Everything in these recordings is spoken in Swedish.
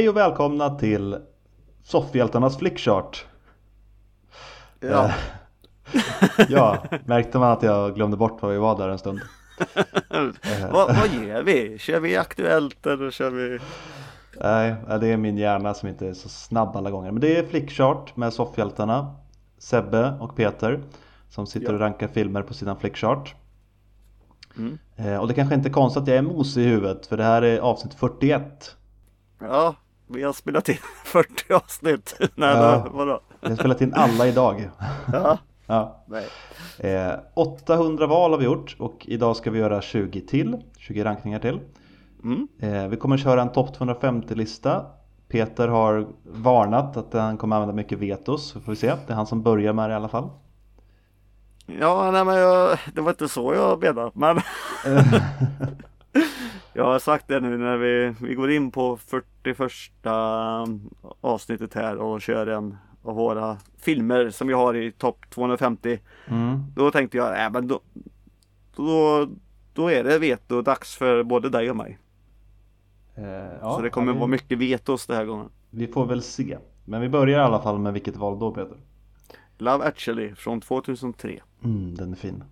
Hej och välkomna till Soffhjältarnas flickchart. Ja. Eh, ja, märkte man att jag glömde bort vad vi var där en stund? vad, vad ger vi? Kör vi aktuellt eller kör vi? Nej, det är min hjärna som inte är så snabb alla gånger. Men det är flickchart med soffhjältarna Sebbe och Peter som sitter Ja. och rankar filmer på sidan flickchart. Mm. Eh, Och det kanske inte är konstigt att jag är mosig i huvudet för det här är avsnitt 41. Ja, vi har spelat in 40 avsnitt. Nej, Ja. då, vadå? Vi har spelat in alla idag. Ja, Ja. nej. Eh, 800 val har vi gjort och idag ska vi göra 20 till, 20 rankningar till. Mm. Eh, vi kommer köra en topp 250-lista. Peter har varnat att han kommer använda mycket vetos, så får vi se. Det är han som börjar med det i alla fall. Ja, nej men jag, det var inte så jag menade. Men jag har sagt det nu när vi, vi går in på 41 avsnittet här och kör en av våra filmer som vi har i topp 250. Mm. Då tänkte jag, nej men då, då, då är det veto dags för både dig och mig. Eh, ja, så det kommer ja, vi, vara mycket vetos den här gången. Vi får väl se. Men vi börjar i alla fall med vilket val då Peter? Love actually från 2003. Mm, den är fin.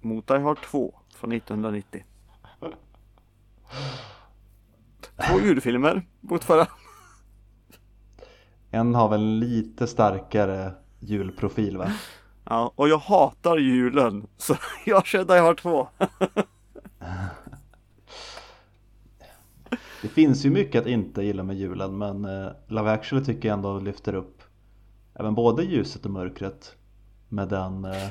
Mot Die Hard 2 från 1990. Två julfilmer mot förra. En har väl lite starkare julprofil va? Ja, och jag hatar julen. Så jag kör Die Hard 2. Det finns ju mycket att inte gilla med julen men eh, Love actually tycker jag ändå lyfter upp även både ljuset och mörkret med den eh,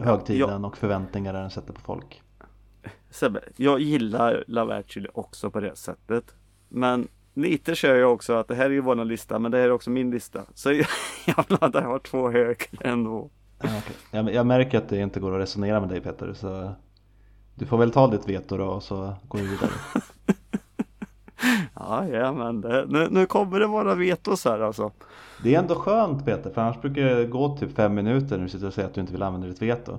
högtiden och förväntningar den sätter på folk. Sebbe, jag gillar Love actually också på det sättet. Men lite kör jag också att det här är ju vår lista men det här är också min lista. Så jag, jag vill ha Die Hard 2 högre ändå. Ja, jag, jag märker att det inte går att resonera med dig Peter så du får väl ta ditt veto då och så går vi vidare. Ja, ja men det, nu, nu kommer det vara vetos här alltså. Det är ändå skönt Peter för annars brukar det gå typ fem minuter när du sitter och säger att du inte vill använda ditt veto.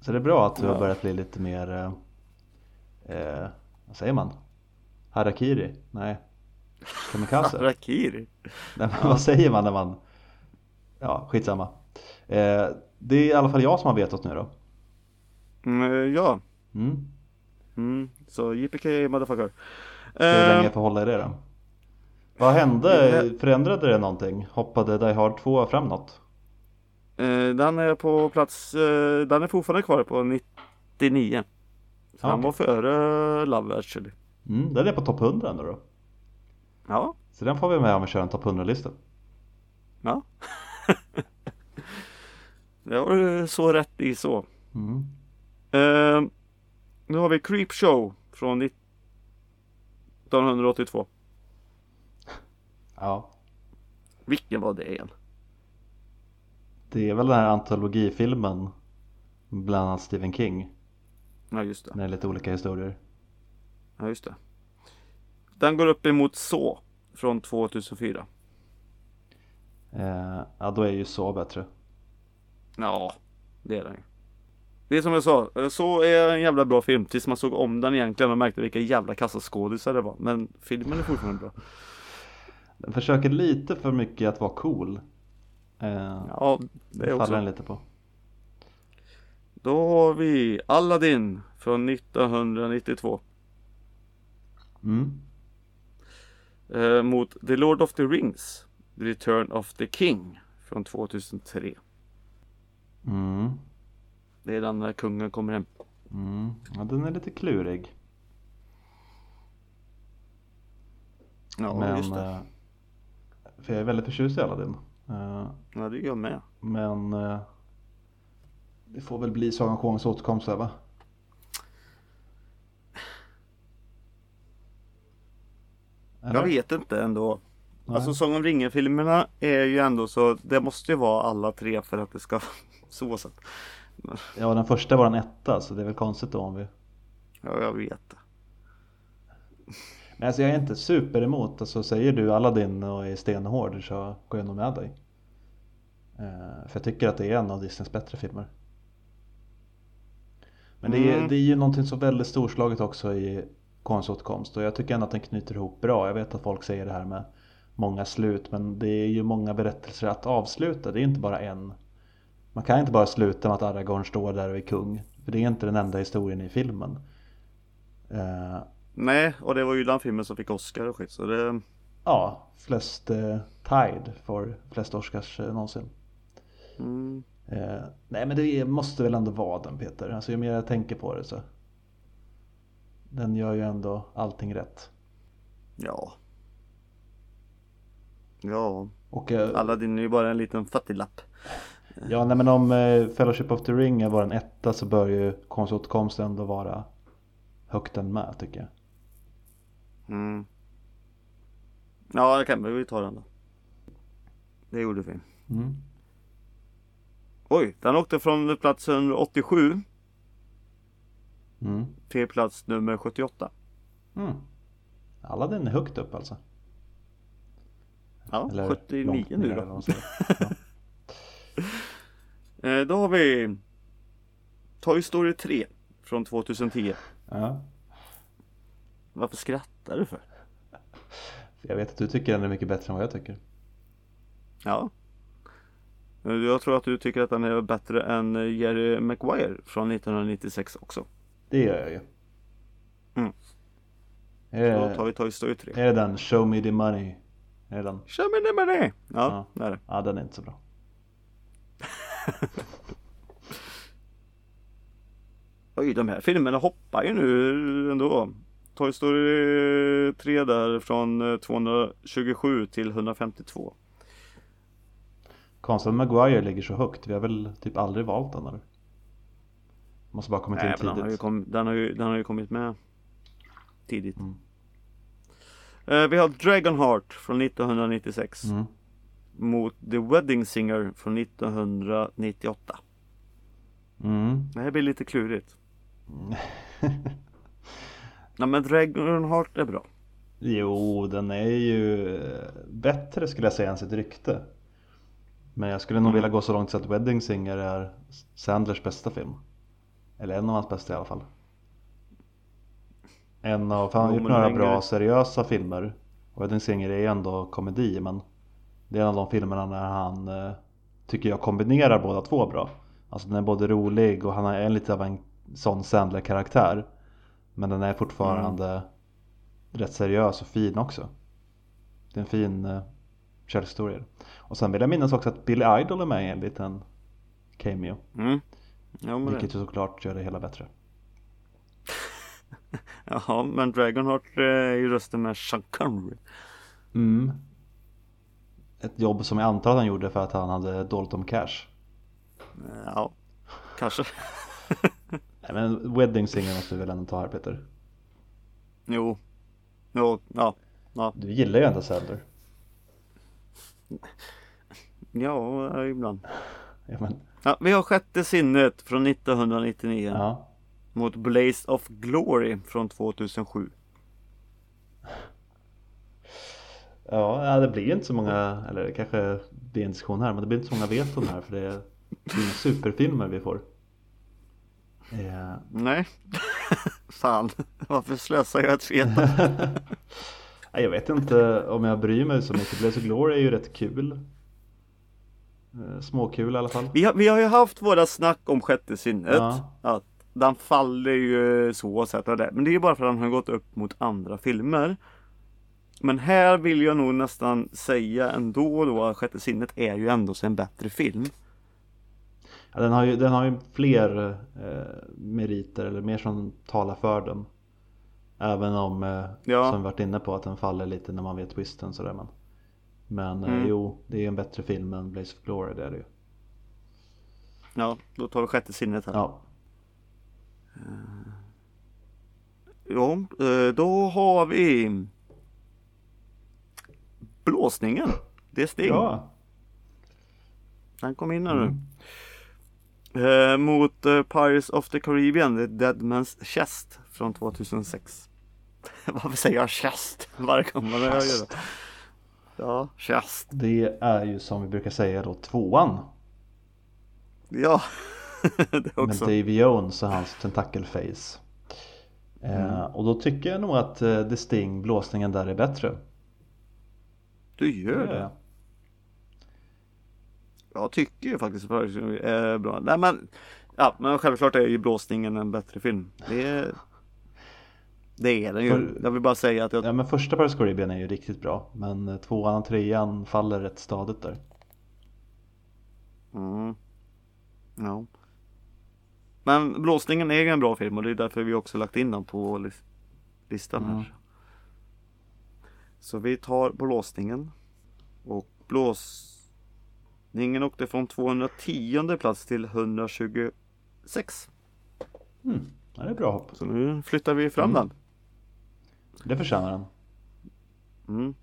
Så det är bra att du har Ja. börjat bli lite mer, eh, eh, vad säger man? Harakiri? Nej. Kamikaze? Rakiri. Nej, men vad säger man när man, ja skitsamma. Eh, det är i alla fall jag som har vetot nu då. Mm, ja, Mm. mm, så JPK motherfucker. Hur länge Eh, jag får hålla i det då? Vad hände? Förändrade det någonting? Hoppade Die Hard 2 fram något? Eh, den är på plats, eh, den är fortfarande kvar på 99. Så Ja, han var före Love actually. Mm, den är på topp 100 nu då. Ja, Så den får vi med om vi kör en topp 100-lista. ja. det var du så rätt i så. Mm. Eh, nu har vi Creep Show från 1982. Ja, Vilken var det igen? Det är väl den här antologifilmen bland annat Stephen King Ja just det. med lite olika historier. Ja just det. Den går upp emot Så från 2004. Eh, ja, då är ju så bättre. Ja, det är den ju. Det är som jag sa, eh, Så är en jävla bra film tills man såg om den egentligen och märkte vilka jävla kassaskådisar det var. Men filmen är fortfarande bra. Den försöker lite för mycket att vara cool. Eh, Ja, det är också. lite på. Då har vi Aladdin från 1992. Mm. Eh, mot The Lord of the Rings. The Return of the King från 2003. Mm. Det är den när kungen kommer hem. Mm. Ja, den är lite klurig. Ja, men, just det. eh, för jag är väldigt förtjust i Aladdin. Eh, Ja, det är jag med. men eh, det får väl bli Sagan Konungens återkomst här va? Eller? Jag vet inte ändå. Nej. Alltså Sång om ringen-filmerna är ju ändå så, det måste ju vara alla tre för att det ska så sett. Ja, den första var en etta så det är väl konstigt då om vi... Ja, jag vet. Men alltså jag är inte super emot. Alltså säger du Aladdin och är stenhård så går jag nog med dig. Eh, för jag tycker att det är en av Disneys bättre filmer. Men det är, Mm. det är ju någonting så väldigt storslaget också i konståtkomst och jag tycker ändå att den knyter ihop bra. Jag vet att folk säger det här med många slut men det är ju många berättelser att avsluta. Det är inte bara en. Man kan inte bara sluta med att Aragorn står där och är kung. För det är inte den enda historien i filmen. Nej, och det var ju den filmen som fick Oscar och skit så det... Ja, flest eh, Tide får flest Oscars eh, någonsin. Mm. Eh, nej men det måste väl ändå vara den Peter. Alltså ju mer jag tänker på det så. Den gör ju ändå allting rätt. Ja. Ja. Och, eh, Aladdin är ju bara en liten fattiglapp. Ja, nej men om eh, Fellowship of the Ring är en etta så bör ju konståtkomst ändå vara högt den med tycker jag. Mm. Ja, det kan vi ta den då. Det gjorde vi. Mm. Oj, den åkte från plats 187 mm. till plats nummer 78. Mm. Alla den är högt upp alltså? Ja, Eller 79 nu då. ja. Eh, då har vi Toy Story 3 från 2010. Ja. Varför skrattar du för? Jag vet att du tycker den är mycket bättre än vad jag tycker. Ja. Jag tror att du tycker att den är bättre än Jerry Maguire från 1996 också. Det gör jag ju. Mm. Är, Då tar vi Toy Story 3. Är det den Show Me The Money? Är det den? Show Me The Money! Ja, ja. det är det. Ja, den är inte så bra. Oj, de här filmerna hoppar ju nu ändå. Toy Story 3 där från 227 eh, till 152. Konstigt att Maguire ligger så högt. Vi har väl typ aldrig valt den eller? Måste bara kommit Nej, in tidigt. Den har, ju kom, den, har ju, den har ju kommit med tidigt. Mm. Uh, vi har Dragonheart från 1996. Mm. Mot The Wedding Singer från 1998. Mm. Det här blir lite klurigt. Nej men Dragonheart är bra. Jo, den är ju bättre skulle jag säga än sitt rykte. Men jag skulle nog vilja gå så långt så att Wedding Singer är Sandlers bästa film. Eller en av hans bästa i alla fall. En av, för han har gjort några bra seriösa filmer. Och Wedding Singer är ju ändå komedi men det är en av de filmerna när han eh, tycker jag kombinerar båda två bra. Alltså den är både rolig och han är lite av en sån Sandler-karaktär. Men den är fortfarande mm. rätt seriös och fin också. Det är en fin eh, kärlekshistoria. Och sen vill jag minnas också att Billy Idol är med i en liten cameo. Mm. Ja, Vilket ju såklart gör det hela bättre. Jaha, men Dragonheart är ju rösten med Sean Connery. Mm. Ett jobb som jag antar att han gjorde för att han hade dåligt om cash. Ja, kanske. Men Wedding Singer måste vi väl ändå ta här Peter? Jo, jo, ja, ja. Du gillar ju ändå Sandler. Ja, ibland. Ja, men... ja, vi har Sjätte sinnet från 1999. Ja. Mot Blaze of Glory från 2007. Ja, det blir inte så många, eller det kanske blir en diskussion här, men det blir inte så många veton här för det är inga superfilmer vi får. Yeah. Nej, fan, varför slösar jag ett veto? jag vet inte om jag bryr mig så mycket. Blaze of Glory är ju rätt kul. Eh, småkul i alla fall. Vi har, vi har ju haft våra snack om sjätte sinnet. Ja. Att den faller ju så och det. Men det är ju bara för att den har gått upp mot andra filmer. Men här vill jag nog nästan säga ändå då att Sjätte sinnet är ju ändå en bättre film. Ja, den, har ju, den har ju fler eh, meriter eller mer som talar för den. Även om, eh, ja. som vi varit inne på, att den faller lite när man vet twisten sådär. Men, men eh, mm. eh, jo, det är en bättre film än Blaze of Glory, det är det ju. Ja, då tar vi sjätte sinnet här. Ja. Uh, ja, uh, då har vi Blåsningen. Det är Sting. Ja. Den kom in här mm. Uh, mot Pirates of the Caribbean, The Dead Man's Chest från 2006. Varför säger jag chest varje gång man hör det? Ja, chest. Det är ju som vi brukar säga då tvåan. Ja, det också. Med Davy Jones och hans tentakelface. Eh, och då tycker jag nog att eh, The Sting, blåsningen där är bättre. Du gör det? Ja. Jag tycker ju faktiskt att Paradise är bra. Nej men, ja, men självklart är ju Blåsningen en bättre film. Det är, det är den ju. För- Jag vill bara säga att jag, Ja men första Paris Caribbean är ju riktigt bra men eh, tvåan och trean faller rätt stadigt där. mm, ja. Men Blåsningen är ju en bra film och det är därför vi också lagt in den på lis- listan här. Mm. Så vi tar Blåsningen. Och Blåsningen åkte från 210 plats till 126. Mm. Ja, det är bra hopp. Så nu flyttar vi fram Mm. den. Det förtjänar den. Mm.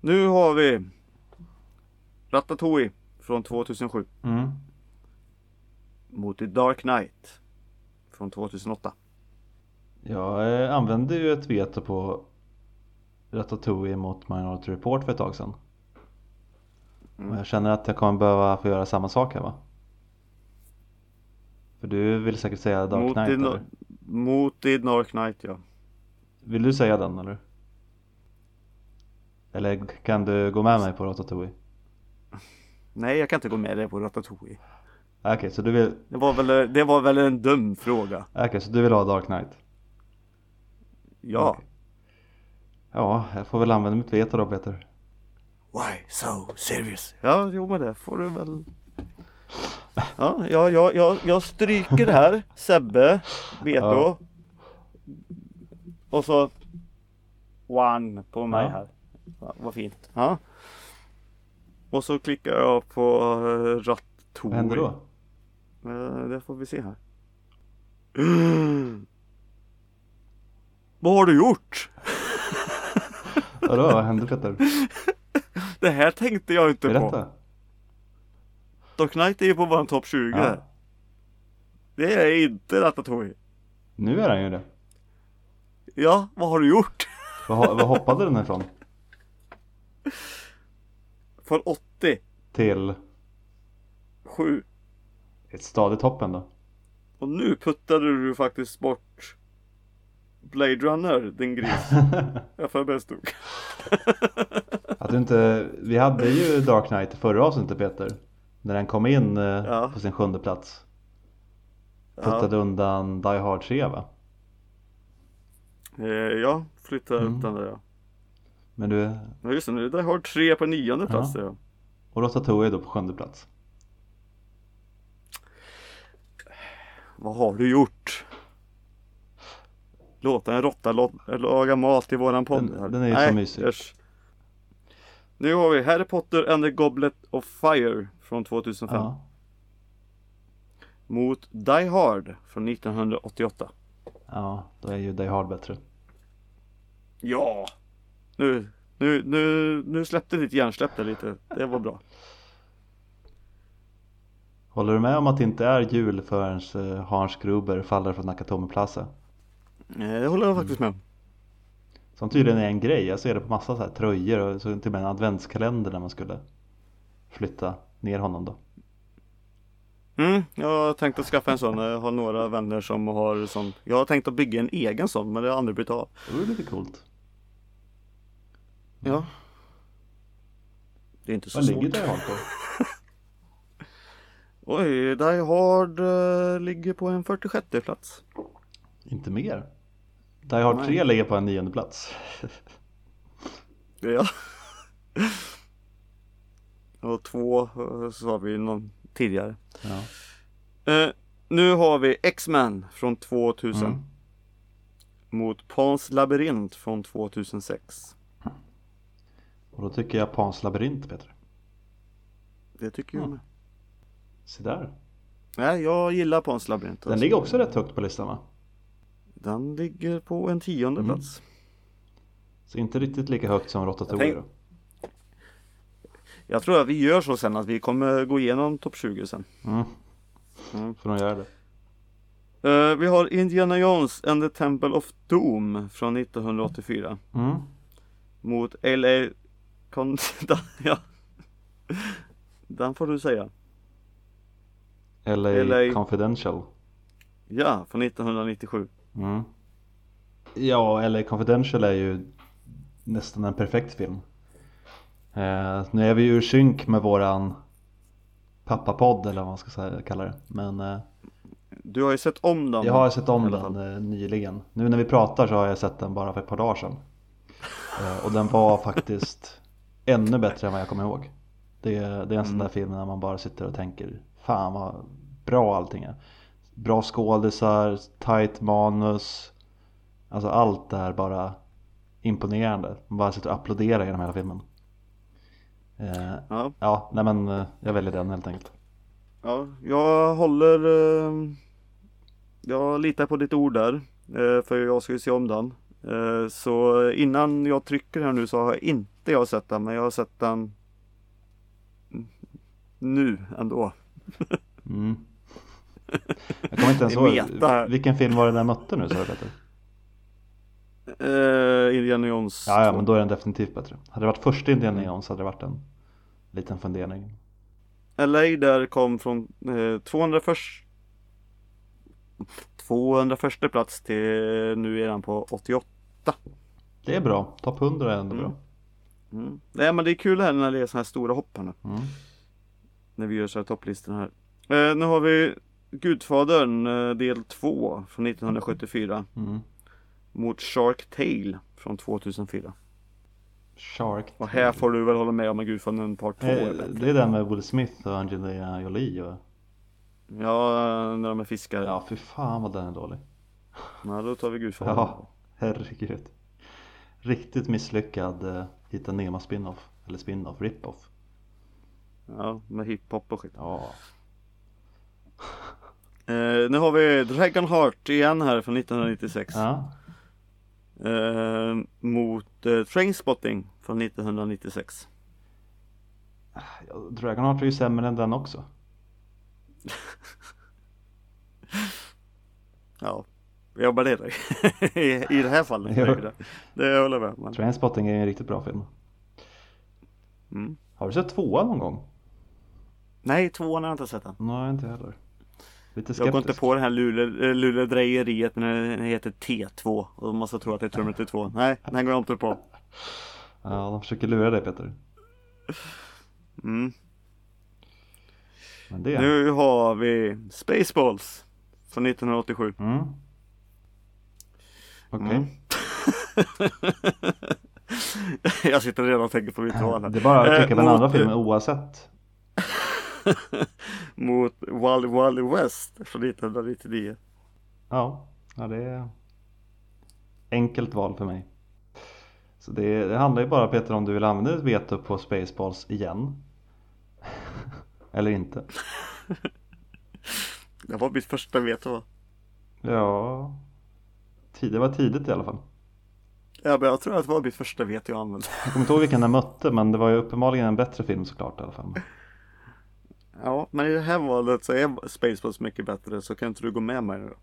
Nu har vi Ratatouille från 2007 Mm. mot The Dark Knight från 2008. Jag eh, använde ju ett veto på Ratatouille mot Minority Report för ett tag sedan. Mm. Och jag känner att jag kommer behöva få göra samma sak här va? För du vill säkert säga Dark mot, Knight eller? mot The Dark Knight ja. Vill du säga den eller? Eller kan du gå med mig på Ratatouille? Nej jag kan inte gå med dig på Ratatouille. Okej, så du vill, Det var väl, det var väl en dum fråga. okej, så du vill ha Dark Knight? Ja. Okej. Ja, jag får väl använda mitt veto då Peter. Why so serious? Ja, jo men det får du väl. Ja, jag, jag, jag, jag stryker här Sebbe, veto. Ja. Och så one på mig Ja. här. Ja, vad fint. Ja. Och så klickar jag på uh, Ratatouille. Vad händer då? Eh, det får vi se här. Vad har du gjort? Vadå, vad händer Peter? Det här tänkte jag inte på. Berätta. Dark Knight är ju på vår topp 20. Ja. Det är inte Ratatouille. Nu är han ju det. Ja, vad har du gjort? Vad, vad hoppade den ifrån? Från 80, Till 7 ett stadigt hopp ändå. och nu puttade du faktiskt bort Blade Runner, din gris. Jag för bäst stod. Att du inte, vi hade ju Dark Knight i förra avsnittet Peter. När den kom in eh, Ja. på sin sjunde plats. Ja, Puttade undan Die Hard 3 va? eh, ja flytta Mm. den där ja. Men du, Ja just det, nu där har tre på nionde plats ja. och Ratatouille då på sjunde plats. Vad har du gjort? Låta en råtta laga mat i våran podd. Den- den är ju så Nej, mysig. Äsch. Nu har vi Harry Potter and the Goblet of Fire från 2005 Ja. mot Die Hard från 1988. ja, då är ju Die Hard bättre. Ja! Nu, nu, nu, nu släppte ditt hjärnsläpp där lite. Det var bra. Håller du med om att det inte är jul förrän eh, Hans Gruber faller från Nakatomi Plaza? Eh, Det håller jag faktiskt med om. Som tydligen är en grej, jag ser det på massa så här tröjor och så till och med en adventskalender när man skulle flytta ner honom då. Mm, jag har tänkt att skaffa en sån. Jag har några vänner som har sån. Jag har tänkt att bygga en egen sån men det har aldrig blivit av. Det vore lite coolt. Ja. Det är inte så Vad ligger svårt. Die Hard på? Oj, Die Hard eh, ligger på en 46 plats. Inte mer. Die Hard Nej. 3 ligger på en nionde plats. Ja. Och två eh, sa vi någon tidigare. Ja. Eh, nu har vi X-Men från 2000 Mm. mot Pans labyrint från 2006. Och då tycker jag Pans labyrint Peter. Det tycker jag Mm. med. Se där. Nej, jag gillar Pans labyrint. Den alltså. ligger också rätt högt på listan va? Den ligger på en tionde Mm. plats. Så inte riktigt lika högt som Ratatouille Jag då. Jag tror att vi gör så sen att vi kommer gå igenom topp 20 sen. Mm. Mm. Får de göra det. Eh, vi har Indiana Jones and the Temple of Doom från 1984 Mm. mot LA Con... ja. Den får du säga. LA, LA Confidential. Ja, från 1997. Mm. Ja, LA Confidential är ju nästan en perfekt film. Eh, nu är vi ju ur synk med våran pappapodd eller vad man ska säga, kalla det. Men eh, Du har ju sett om den. jag har sett om den eh, nyligen. Nu när vi pratar så har jag sett den bara för ett par dagar sedan. Eh, och den var faktiskt ännu bättre än vad jag kommer ihåg. Det, det är en sån Mm. där film när man bara sitter och tänker Fan vad bra allting är. Bra skådisar, tight manus. Alltså allt är bara imponerande. Man bara sitter och applåderar genom hela filmen. Eh, Ja, ja, nej men eh, jag väljer den helt enkelt. ja, jag håller eh, Jag litar på ditt ord där eh, För jag ska ju se om den eh, Så innan jag trycker här nu så har inte jag sett den Men jag har sett den Nu ändå Mm. Jag kommer inte ens ihåg, vilken film var det den mötte nu sa du Peter? eh, Indiana Jones Ja, ja 2. men då är den definitivt bättre. Hade det varit första Indiana. Jones hade det varit en liten fundering. LA där kom från eh, 201 201 plats till nu är den på 88 Det är bra, topp 100 är ändå Mm. bra. mm. Nej men det är kul här när det är såna här stora hopp här nu Mm. När vi gör så här topplistor här eh, Nu har vi Gudfadern eh, del 2 från 1974 Mm. Mot Shark Tale från 2004 Shark Och här får du väl hålla med om att Gudfadern part 2 är Eh, bättre. Det är den med Will Smith och Angelina Jolie och... Ja, när de är fiskare Ja fy fan vad den är dålig. Ja, då tar vi Gudfadern Ja, herregud. Riktigt misslyckad uh, Hitta Nemo spin-off. Eller spin-off, rip-off. Ja, med hiphop och skit Ja. Eh, nu har vi Dragonheart igen här från 1996 ja. eh, Mot eh, Trainspotting från 1996 Ja, Dragonheart är ju sämre än den också. Ja, jag värderar. I, I det här fallet Jo. är det det. Det håller jag med om. Trainspotting är en riktigt bra film. Mm. Har du sett tvåan någon gång? Nej, tvåan har jag inte sett än. Nej, inte heller. Lite Jag går inte skeptisk. på det här lule- eh, lurendrejeriet när den heter T2 och man ska tro att det är Terminator 2. Nej, den går jag inte på. Ja, de försöker lura dig Peter. Mm. Det... Nu har vi Spaceballs från 1987. Mm. Okej. Mm. jag sitter redan och tänker på mitt val här. Det är bara att klicka på den Eh, andra filmen oavsett. Mot Wally Wally West från 1999. Ja, ja det är enkelt val för mig. Så det, det handlar ju bara Peter om du vill använda ett veto på Spaceballs igen. Eller inte. Det var mitt första veto va? Ja, det var tidigt i alla fall. Ja, men jag tror att det var mitt första veto jag använde. Jag kommer inte ihåg vilken den mötte men det var ju uppenbarligen en bättre film såklart i alla fall. Ja, men i det här valet så är Spaceballs mycket bättre så kan inte du gå med mig då?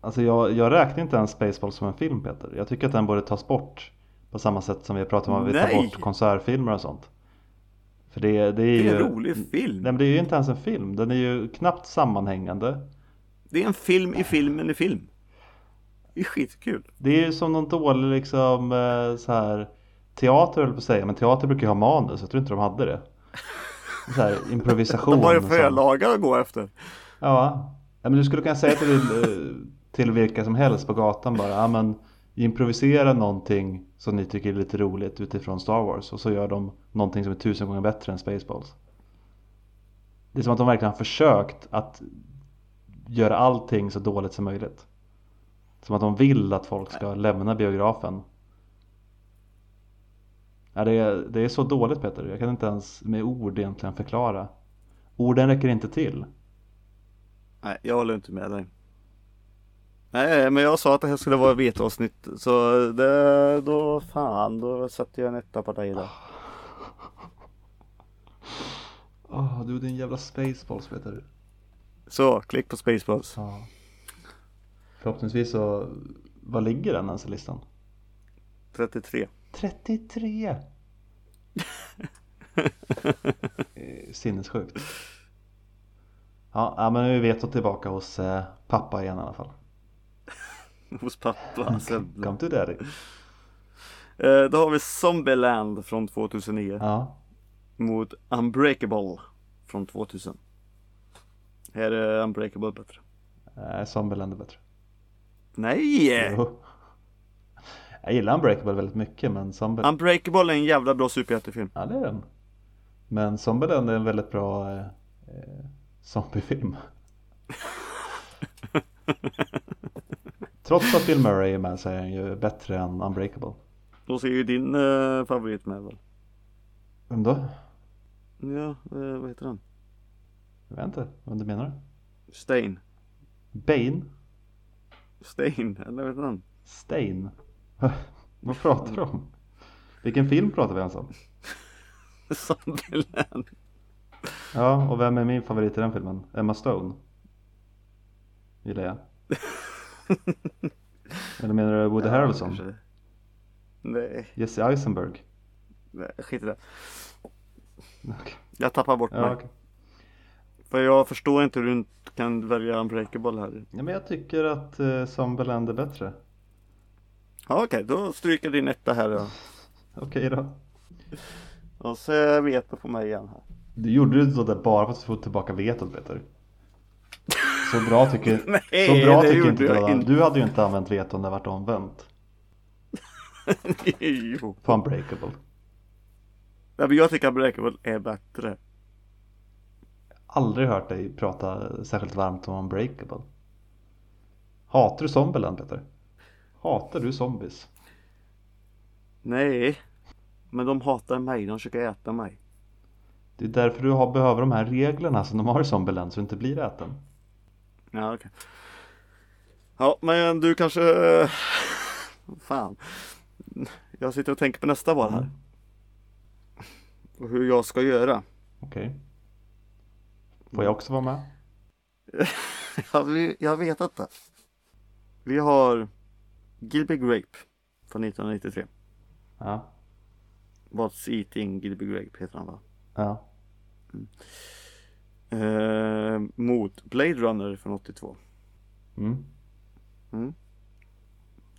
Alltså jag, jag räknar inte ens Spaceballs som en film Peter. Jag tycker att den borde tas bort. På samma sätt som vi pratar om att vi tar bort konsertfilmer och sånt. För det, det är Det ju... är en rolig film. Nej men det är ju inte ens en film. Den är ju knappt sammanhängande. Det är en film i filmen i film. Det är skitkul. Det är ju som någon dålig liksom eh, så här teater höll på att säga. Men teater brukar ju ha manus. Jag tror inte de hade det. Så här improvisation. De har ju förlagar att gå efter. Ja. ja men du skulle kunna säga till, eh, till vilka som helst på gatan bara. Ja men improvisera någonting som ni tycker är lite roligt utifrån Star Wars. Och så gör de någonting som är tusen gånger bättre än Spaceballs. Det är som att de verkligen har försökt att göra allting så dåligt som möjligt. Som att de vill att folk ska lämna biografen. Ja, det, är, det är så dåligt Peter. Jag kan inte ens med ord egentligen förklara. Orden räcker inte till. Nej, jag håller inte med dig. Nej, men jag sa att det här skulle vara vetoavsnitt. Så det, då fan, då sätter jag en etta på dig där. Åh, du din jävla Spaceballs Peter. Så, klick på Spaceballs. Ja. Förhoppningsvis så, vad ligger den ens i listan? 33. 33! Eh, Sinnessjukt. Ja, men nu är vetot tillbaka hos eh, pappa igen i alla fall. hos pappa. Come to daddy. Eh, då har vi Zombieland från 2009 Ja. mot Unbreakable från 2000. Här är Unbreakable bättre. Nej, Zombieland är bättre. Nej! Jo. Jag gillar Unbreakable väldigt mycket men Zombieland, Unbreakable är en jävla bra superhjältefilm. ja det är den. Men Zombieland är en väldigt bra eh, eh, zombiefilm. Trots att Bill Murray är med så är han ju bättre än Unbreakable. Då ser ju din eh, favorit med väl? Vem då? Ja, eh, vad heter han? Jag vet inte vad du menar. Stain. Bane? Stain, eller vad heter han? Stain? vad pratar du om? Vilken film pratar vi ens om? Zombieland. Ja, och vem är min favorit i den filmen? Emma Stone? Gillar jag. Eller menar du Woody Harrelson? kanske. Nej, Jesse Eisenberg? nej, skit i det. Okej. Jag tappar bort Ja, mig. okej. För jag förstår inte hur du kan välja Unbreakable här. ja, men jag tycker att uh, Zombieland är bättre. Ja, okej, då stryker din etta här då. Okej då. Och så är veto på mig igen här. Du gjorde ju sådär bara för att få tillbaka vetot Peter. Så bra tycker, Nej, så bra det tycker inte du. inte. Du hade ju inte använt veton när det vart omvänt. jo. På Unbreakable. Nej, men jag tycker Unbreakable är bättre. Aldrig hört dig prata särskilt varmt om Unbreakable. Hatar du Zombieland Peter? Hatar du zombies? Nej. Men de hatar mig, de försöker äta mig. Det är därför du har, behöver de här reglerna som de har i Zombieland så du inte blir äten. Ja, okej. Ja, men du kanske... Fan. Jag sitter och tänker på nästa val här. Mm. Och hur jag ska göra. Okej. Får jag också vara med? Ja, vi- jag vet inte. Vi har Gilby Grape från 1993. Ja. What's Eating Gilby Grape heter han va? Ja. Eh, mot Blade Runner från 82. Mm.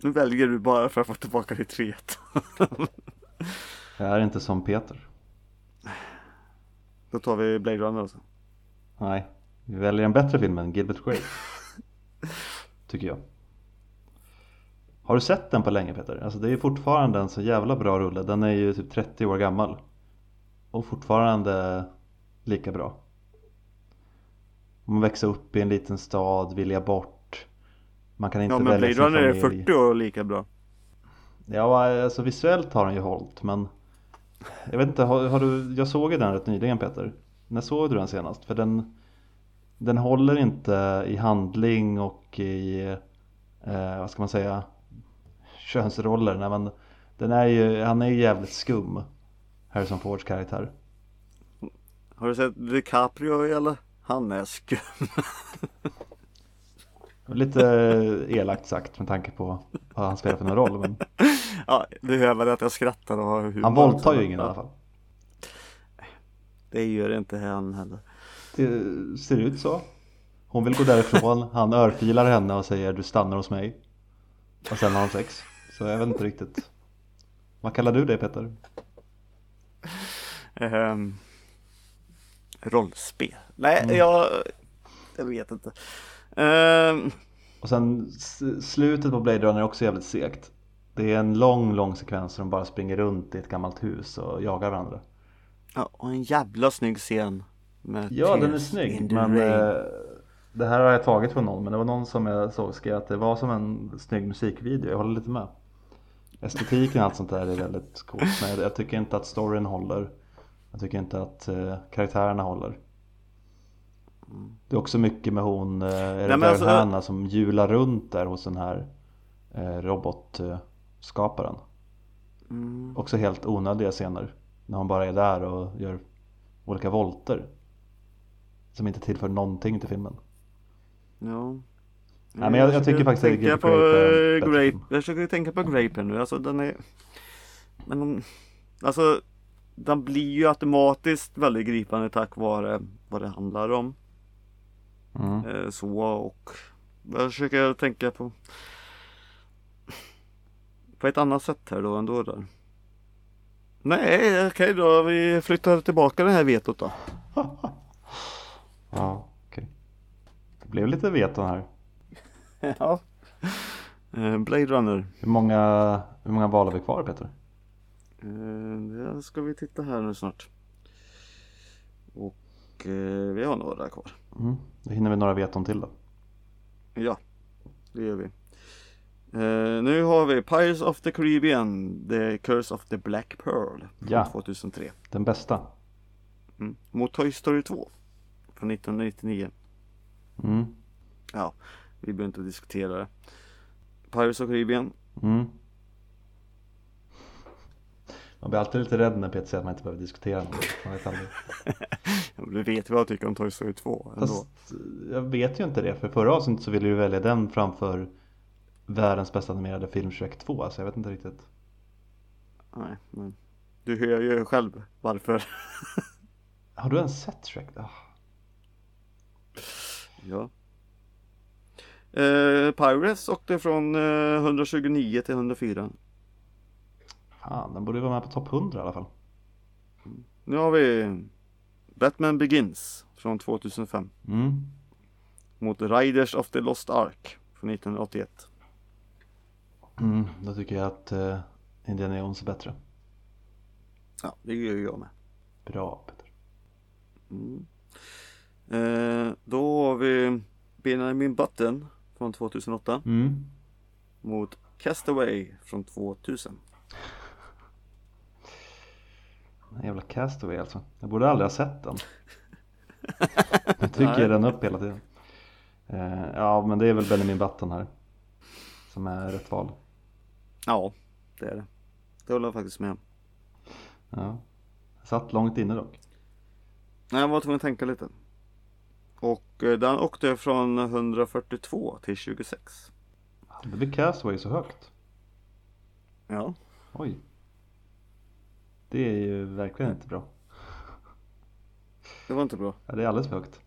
Nu väljer du bara för att få tillbaka ditt vet. Jag är inte som Peter. Då tar vi Blade Runner alltså. Nej. Vi väljer en bättre film än Gilbert Grape. Tycker jag. Har du sett den på länge Peter? Alltså det är fortfarande en så jävla bra rulle. Den är ju typ 30 år gammal. Och fortfarande lika bra. Man växer upp i en liten stad, vilja bort. Man kan inte Ja men välja Blade sin Runner är familj. 40 år lika bra. Ja, alltså visuellt har den ju hållit men Jag vet inte, har, har du, jag såg ju den rätt nyligen Peter När såg du den senast? För den Den håller inte i handling och i eh, Vad ska man säga Könsroller, nej men Den är ju, han är ju jävligt skum Harrison Fords karaktär Har du sett DiCaprio eller? Han är skum. Lite elakt sagt med tanke på vad han spelar för någon roll men Ja, du hör väl att jag skrattar och har humor Han våldtar ju ingen i alla fall Det gör inte han heller. Det ser ut så. Hon vill gå därifrån, han örfilar henne och säger du stannar hos mig. Och sen har de sex. Så jag vet inte riktigt. Vad kallar du det Peter? Ehm, rollspel? Nej, Mm. jag, jag vet inte. Ehm, Och sen slutet på Blade Runner är också jävligt segt. Det är en lång, lång sekvens där de bara springer runt i ett gammalt hus och jagar varandra. ja, och en jävla snygg scen. Med Ja, den är snygg. Men eh, det här har jag tagit från någon. Men det var någon som jag såg skrev att det var som en snygg musikvideo. Jag håller lite med. Estetiken och allt sånt där är väldigt coolt. Men jag, tycker inte att storyn håller. Jag tycker inte att eh, karaktärerna håller. Det är också mycket med hon, eh, är det Daryl alltså- Hannah som hjular runt där hos den här eh, robotskaparen. Mm. Också helt onödiga scener. När hon bara är där och gör olika volter. Som inte tillför någonting till filmen. Ja. Nej, men jag- jag tycker faktiskt att tänka Gilbert på Grape eh, Grape. Jag försöker tänka på Grape nu. Alltså den är Men de, Alltså Den blir ju automatiskt väldigt gripande tack vare vad det handlar om. Mm. Eh, så och Jag försöker tänka på på ett annat sätt här då ändå där. Nej, okej då. Vi flyttar tillbaka det här vetot då. Ja, okej. Det blev lite veton här. ja. Eh, Blade Runner. Hur många, hur många val har vi kvar Peter? Eh, Det ska vi titta här nu snart. Och eh, vi har några kvar. Mm. Då hinner vi några veton till då. Ja, det gör vi. Nu har vi Pirates of the Caribbean, The Curse of the Black Pearl från Ja. 2003. Den bästa. Mm. Mot Toy Story 2 från 1999. Mm. Ja, vi behöver inte diskutera det. Pirates of Caribbean. Mm. Man blir alltid lite rädd när Peter säger att man inte behöver diskutera något. Man vet aldrig. Du vet vad jag tycker om Toy Story 2 ändå. Fast jag vet ju inte det. För förra avsnittet så ville du välja den framför världens bästa animerade film Shrek 2. Så jag vet inte riktigt. Nej, men du hör ju själv varför. Har du ens sett Shrek? Ah, Ja. Eh, Pirates åkte från eh, 129 till 104. fan, den borde vara med på topp 100 i alla fall. Nu har vi Batman Begins från 2005 Mm. mot Riders of the Lost Ark från 1981. Mm, då tycker jag att uh, Indiana Jones är bättre. Ja, det gör ju jag med. Bra Peter. Mm. Eh, då har vi Benjamin Button från 2008 Mm. mot Castaway från 2000. Den jävla Castaway alltså. Jag borde aldrig ha sett den. Jag tycker Nej. den upp hela tiden. Eh, ja, men det är väl Benjamin Button här. Som är rätt val. Ja, det är det. Det håller jag faktiskt med om. Ja. Satt långt inne dock. Nej, jag var tvungen att tänka lite. Och eh, den åkte från 142 till 26. Det blir Castaway så högt. Ja, Oj. Det är ju verkligen inte bra. det var inte bra. Ja, det är alldeles för högt.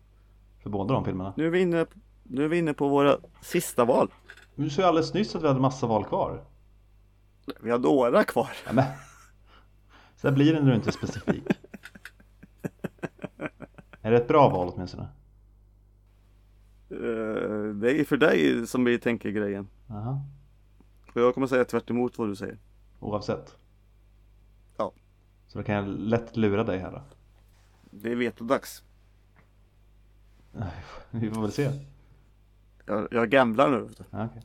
För båda de filmerna. Nu är vi inne, nu är vi inne på våra sista val. Men Du sa ju alldeles nyss att vi hade massa val kvar. Vi har några kvar. Ja, men. Så här blir det när du inte är specifik. Är det ett bra val åtminstone? Eh, Det är för dig som vi tänker grejen. Aha. Och jag kommer säga tvärt emot vad du säger. Oavsett. Ja. Så då kan jag lätt lura dig här då. Det är vetodags. Vi får väl se. Jag, jag gamblar nu. Ja, okej.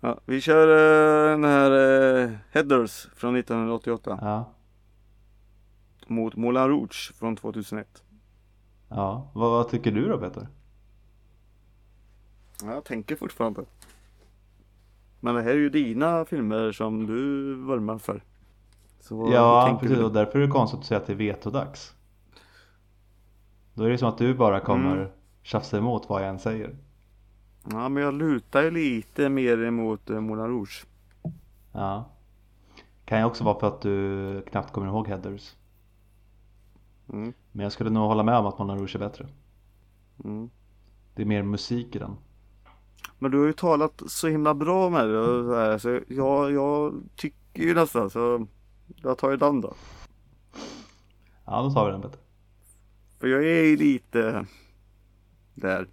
Ja, vi kör eh, den här eh, Headers från 1988 ja. mot Moulin Rouge från 2001. ja. Vad, vad tycker du då Peter? Ja, jag tänker fortfarande. Men det här är ju dina filmer som du vurmar för. Så Ja, precis. du? Och därför är det konstigt att säga att det är vetodags. Då är det som att du bara kommer Mm. tjafsa emot vad jag än säger. Ja, men jag lutar ju lite mer emot eh, Moulin Rouge. Ja. Kan ju också vara för att du knappt kommer ihåg Headers. Mm, Men jag skulle nog hålla med om att Moulin Rouge är bättre. mm. Det är mer musik i den. Men du har ju talat så himla bra med det och så, här, så jag, jag tycker ju nästan så jag tar ju den då. Ja, då tar vi den Peter. För jag är ju lite där.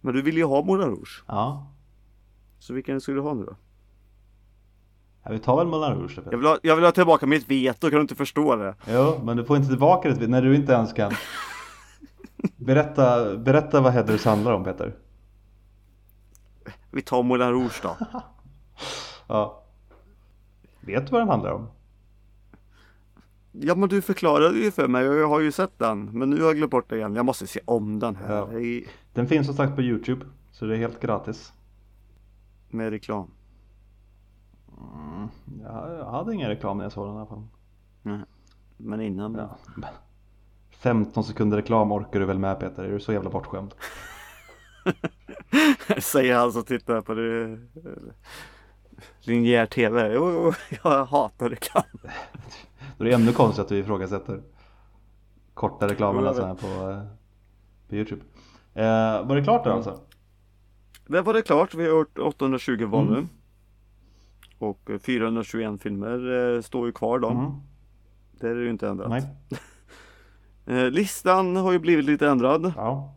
Men du vill ju ha Moulin Rouge. Ja. Så vilken skulle du ha nu då? ja vi tar väl Moulin Rouge Jag vill ha, jag vill ha tillbaka mitt veto, kan du inte förstå det? Jo, men du får inte tillbaka det när du inte ens kan. Berätta, berätta vad Headers handlar om Peter. Vi tar Moulin Rouge då. Ja. Vet du vad den handlar om? Ja men du förklarade ju för mig och jag har ju sett den. Men nu har jag glömt bort det igen. Jag måste se om den här. Ja. Den finns som sagt på Youtube. Så det är helt gratis. Med reklam. Mm. Jag hade ingen reklam när jag såg den i alla fall. Men innan. Ja. 15 sekunder reklam orkar du väl med Peter? Är du så jävla bortskämd? Säger han som tittar på det. eh, Linjär TV. Jo, jag hatar reklam. Då är det ännu konstigt att du ifrågasätter korta reklamerna Jag så här på, eh, på Youtube. Eh, var det klart då alltså? Där var det klart. Vi har gjort 820 val nu. Mm. Och eh, 421 filmer eh, står ju kvar då. Mm. Det är ju inte ändrat. Nej. Eh, listan har ju blivit lite ändrad. Ja.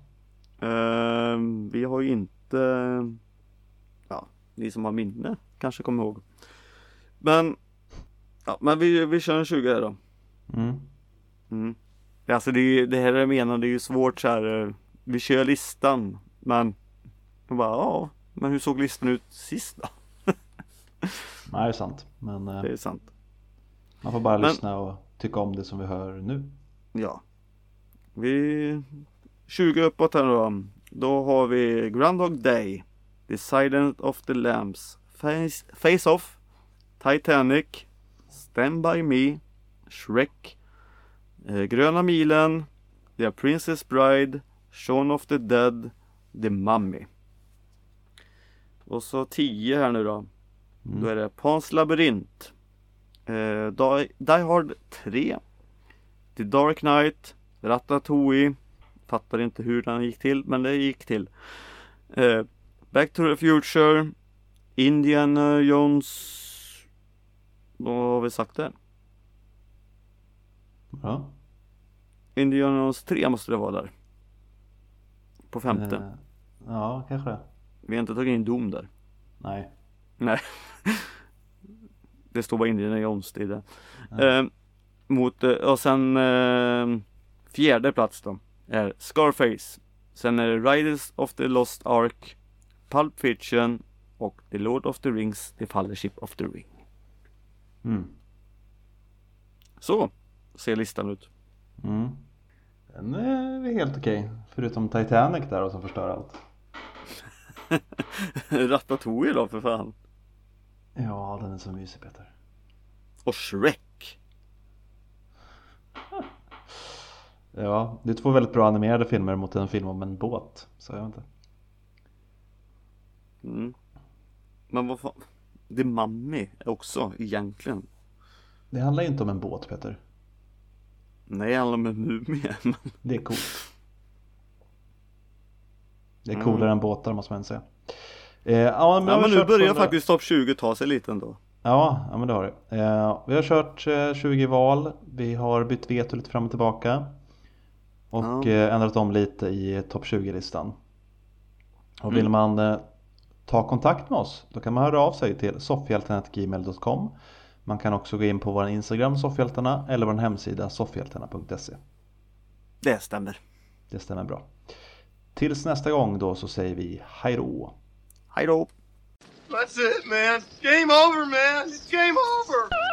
Eh, vi har ju inte Ja, ni som har minne kanske kommer ihåg. Men Ja, men vi, vi kör en 20 här då. Mm. Mm. Alltså det, är- det här jag menar, det är ju svårt så här. eh, Vi kör listan, men jag bara, ja, men hur såg listan ut sist då? Nej, det är sant. Men eh, Det är sant. man får bara Men- lyssna och tycka om det som vi hör nu. Ja. Vi 20 uppåt här då. Då har vi Groundhog Day. The Silence of the Lambs. Face, Face Off. Titanic. Stand By Me. Shrek. Eh, Gröna Milen. The Princess Bride. Shaun of the Dead. The Mummy. Och så 10 här nu då. Mm. Då är det Pans labyrint. Eh, Die, Die Hard 3. The Dark Knight. Ratatouille. Fattar inte hur den gick till, men det gick till. Eh, Back to the Future. Indiana Jones. Vad har vi sagt där? Ja. Indiana Jones 3 måste det vara där. På femte. Eh, ja, kanske det. Vi har inte tagit in Dom där. Nej. Nej. det står bara Indiana Jones i det. Ja. Eh, mot, eh, och sen eh, fjärde plats då är Scarface. Sen är det Riders of the Lost Ark, Pulp Fiction och The Lord of the Rings, The Fellowship of the Ring. Mm. Så ser listan ut. Mm. Den är helt okej. Förutom Titanic där och som förstör allt. Ratatouille då för fan. Ja, den är så mysig Peter. Och Shrek. Ja, det är två väldigt bra animerade filmer mot en film om en båt. Så jag vet inte. Mm. Men vad fan. The Mummy också egentligen. Det handlar ju inte om en båt Peter. Nej, det handlar om en mumie. men- Det är coolt. Det är Mm. coolare än båtar måste man säga. Eh, ja, men, Ja, men nu börjar 100 faktiskt topp 20 ta sig lite ändå. Ja, ja men det har det. Eh, vi har kört eh, 20 val. Vi har bytt veto lite fram och tillbaka. Och Ja. eh, ändrat om lite i topp 20-listan. Och vill Mm. man eh, ta kontakt med oss då kan man höra av sig till soffhjältarna.gmail.com Man kan också gå in på vår Instagram Soffhjältarna eller vår hemsida soffhjältarna.se Det stämmer. Det stämmer bra. Tills nästa gång då så säger vi hej då. Hej då! That's it, man. Game over, man. It's game over.